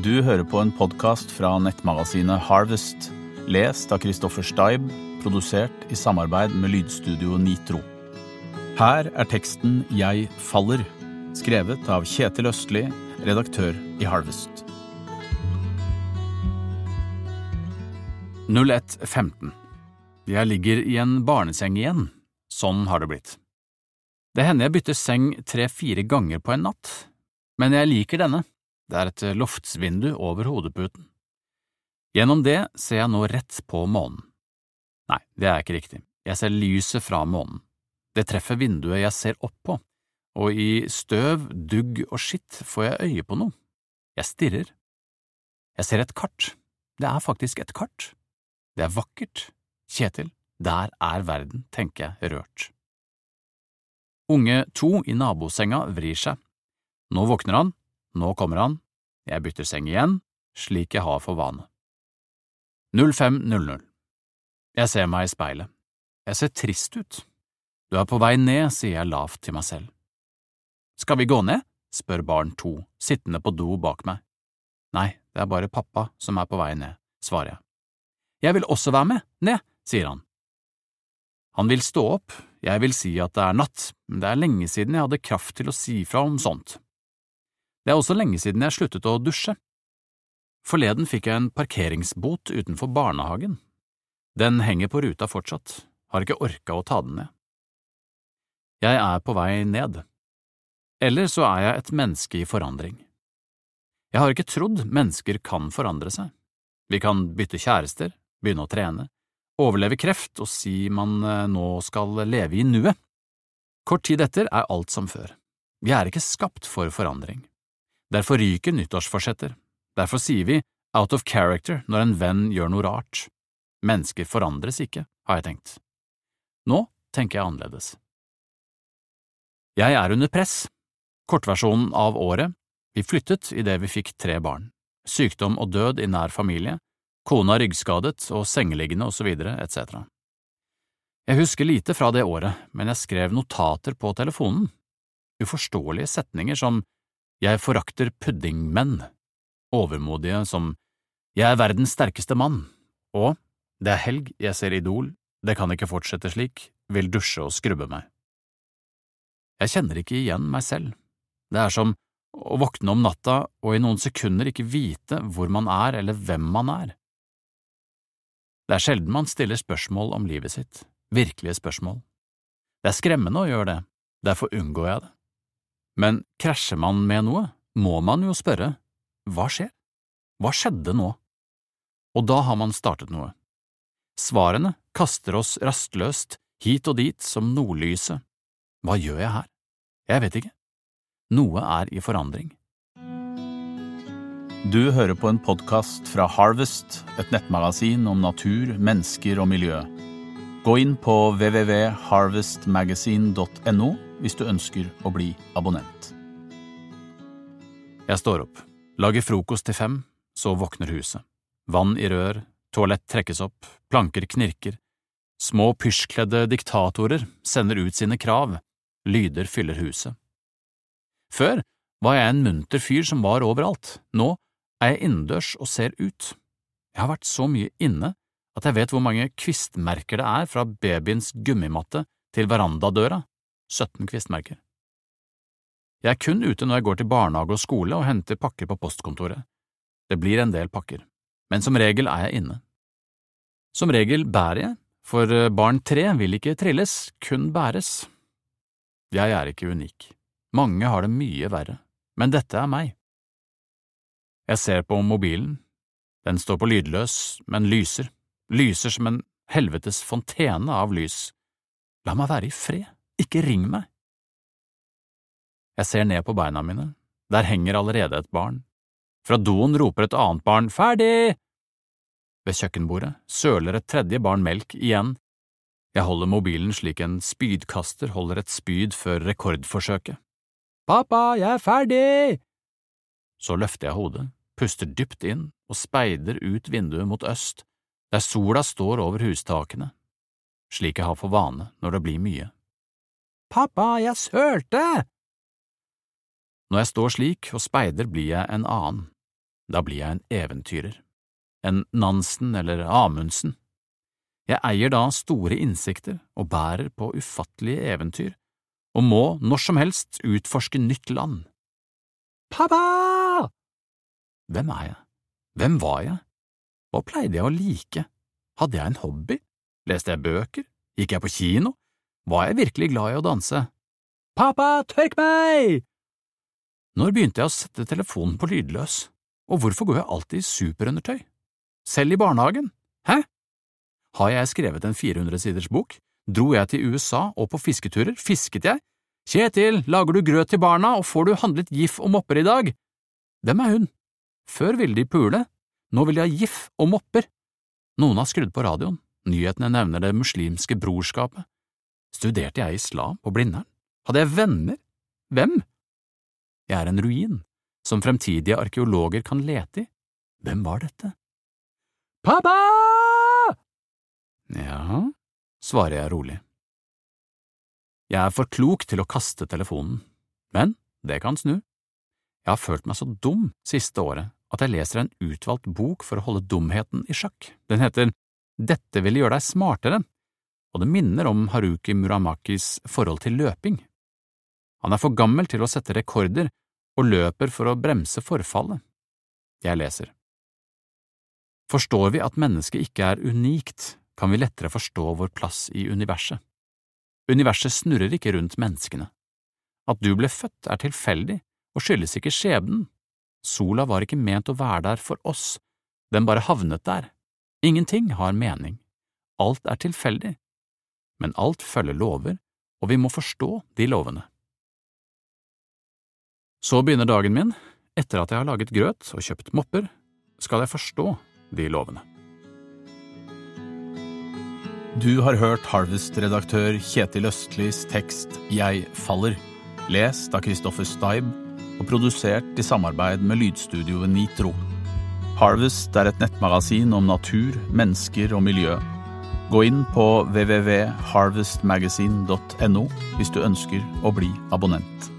Du hører på en podkast fra nettmagasinet Harvest, lest av Christoffer Steib, produsert i samarbeid med lydstudio Nitro. Her er teksten Jeg faller, skrevet av Kjetil Østli, redaktør i Harvest. 01.15 Jeg ligger i en barneseng igjen. Sånn har det blitt. Det hender jeg bytter seng tre–fire ganger på en natt, men jeg liker denne. Det er et loftsvindu over hodeputen. Gjennom det ser jeg nå rett på månen. Nei, det er ikke riktig, jeg ser lyset fra månen. Det treffer vinduet jeg ser opp på, og i støv, dugg og skitt får jeg øye på noe. Jeg stirrer. Jeg ser et kart. Det er faktisk et kart. Det er vakkert. Kjetil, der er verden, tenker jeg rørt. Unge to i nabosenga vrir seg. Nå våkner han, nå kommer han, jeg bytter seng igjen, slik jeg har for vane. 05.00 Jeg ser meg i speilet. Jeg ser trist ut. Du er på vei ned, sier jeg lavt til meg selv. Skal vi gå ned? spør barn to, sittende på do bak meg. Nei, det er bare pappa som er på vei ned, svarer jeg. Jeg vil også være med, ned, sier han. Han vil stå opp, jeg vil si at det er natt, men det er lenge siden jeg hadde kraft til å si fra om sånt. Det er også lenge siden jeg sluttet å dusje. Forleden fikk jeg en parkeringsbot utenfor barnehagen. Den henger på ruta fortsatt, har ikke orka å ta den ned. Jeg er på vei ned. Eller så er jeg et menneske i forandring. Jeg har ikke trodd mennesker kan forandre seg. Vi kan bytte kjærester, begynne å trene, overleve kreft og si man eh, nå skal leve i nuet. Kort tid etter er alt som før. Vi er ikke skapt for forandring. Derfor ryker nyttårsforsetter. Derfor sier vi out of character når en venn gjør noe rart. Mennesker forandres ikke, har jeg tenkt. Nå tenker jeg annerledes. Jeg er under press. Kortversjonen av året, vi flyttet idet vi fikk tre barn, sykdom og død i nær familie, kona ryggskadet og sengeliggende osv., etc. Jeg husker lite fra det året, men jeg skrev notater på telefonen, uforståelige setninger som jeg forakter puddingmenn, overmodige som jeg er verdens sterkeste mann, og det er helg, jeg ser Idol, det kan ikke fortsette slik, vil dusje og skrubbe meg. Jeg kjenner ikke igjen meg selv. Det er som å våkne om natta og i noen sekunder ikke vite hvor man er eller hvem man er. Det er sjelden man stiller spørsmål om livet sitt, virkelige spørsmål. Det er skremmende å gjøre det, derfor unngår jeg det. Men krasjer man med noe, må man jo spørre hva skjer? Hva skjedde nå? Og da har man startet noe. Svarene kaster oss rastløst hit og dit som nordlyset. Hva gjør jeg her? Jeg vet ikke. Noe er i forandring. Du hører på en podkast fra Harvest, et nettmagasin om natur, mennesker og miljø. Gå inn på www.harvestmagasin.no hvis du ønsker å bli abonnent. Jeg står opp, lager frokost til fem, så våkner huset. Vann i rør, toalett trekkes opp, planker knirker. Små pysjkledde diktatorer sender ut sine krav, lyder fyller huset. Før var jeg en munter fyr som var overalt, nå er jeg innendørs og ser ut. Jeg har vært så mye inne at jeg vet hvor mange kvistmerker det er fra babyens gummimatte til verandadøra, 17 kvistmerker. Jeg er kun ute når jeg går til barnehage og skole og henter pakker på postkontoret. Det blir en del pakker, men som regel er jeg inne. Som regel bærer jeg, for barn tre vil ikke trilles, kun bæres. Jeg er ikke unik. Mange har det mye verre, men dette er meg. Jeg ser på mobilen. Den står på lydløs, men lyser, lyser som en helvetes fontene av lys. La meg være i fred, ikke ring meg. Jeg ser ned på beina mine, der henger allerede et barn. Fra doen roper et annet barn ferdig! Ved kjøkkenbordet søler et tredje barn melk igjen. Jeg holder mobilen slik en spydkaster holder et spyd før rekordforsøket. Pappa, jeg er ferdig! Så løfter jeg hodet, puster dypt inn og speider ut vinduet mot øst, der sola står over hustakene, slik jeg har for vane når det blir mye. Pappa, jeg sølte! Når jeg står slik og speider, blir jeg en annen. da blir jeg en eventyrer, en Nansen eller Amundsen. Jeg eier da store innsikter og bærer på ufattelige eventyr, og må når som helst utforske nytt land. Pappa! Hvem er jeg? Hvem var jeg? Hva pleide jeg å like? Hadde jeg en hobby? Leste jeg bøker? Gikk jeg på kino? Var jeg virkelig glad i å danse? Pappa, tørk meg! Når begynte jeg å sette telefonen på lydløs, og hvorfor går jeg alltid i superundertøy? Selv i barnehagen? Hæ? Har jeg skrevet en 400 siders bok? Dro jeg til USA og på fisketurer? Fisket jeg? Kjetil, lager du grøt til barna og får du handlet gif og mopper i dag? Hvem er hun? Før ville de pule, nå vil de ha gif og mopper. Noen har skrudd på radioen, nyhetene nevner det muslimske brorskapet. Studerte jeg islam på Blindern? Hadde jeg venner? Hvem? Jeg er en ruin, som fremtidige arkeologer kan lete i. Hvem var dette? Pappa! Ja, svarer jeg rolig. Jeg er for klok til å kaste telefonen, men det kan snu. Jeg har følt meg så dum siste året at jeg leser en utvalgt bok for å holde dumheten i sjakk. Den heter Dette ville gjøre deg smartere, og det minner om Haruki Muramakis forhold til løping. Han er for gammel til å sette rekorder og løper for å bremse forfallet. Jeg leser. Forstår vi at mennesket ikke er unikt, kan vi lettere forstå vår plass i universet. Universet snurrer ikke rundt menneskene. At du ble født er tilfeldig og skyldes ikke skjebnen. Sola var ikke ment å være der for oss, den bare havnet der. Ingenting har mening. Alt er tilfeldig. Men alt følger lover, og vi må forstå de lovene. Så begynner dagen min. Etter at jeg har laget grøt og kjøpt mopper, skal jeg forstå de lovene. Du har hørt Harvest-redaktør Kjetil Østlis tekst Jeg faller, lest av Kristoffer Steib og produsert i samarbeid med lydstudioet Nitro. Harvest er et nettmagasin om natur, mennesker og miljø. Gå inn på www.harvestmagasin.no hvis du ønsker å bli abonnent.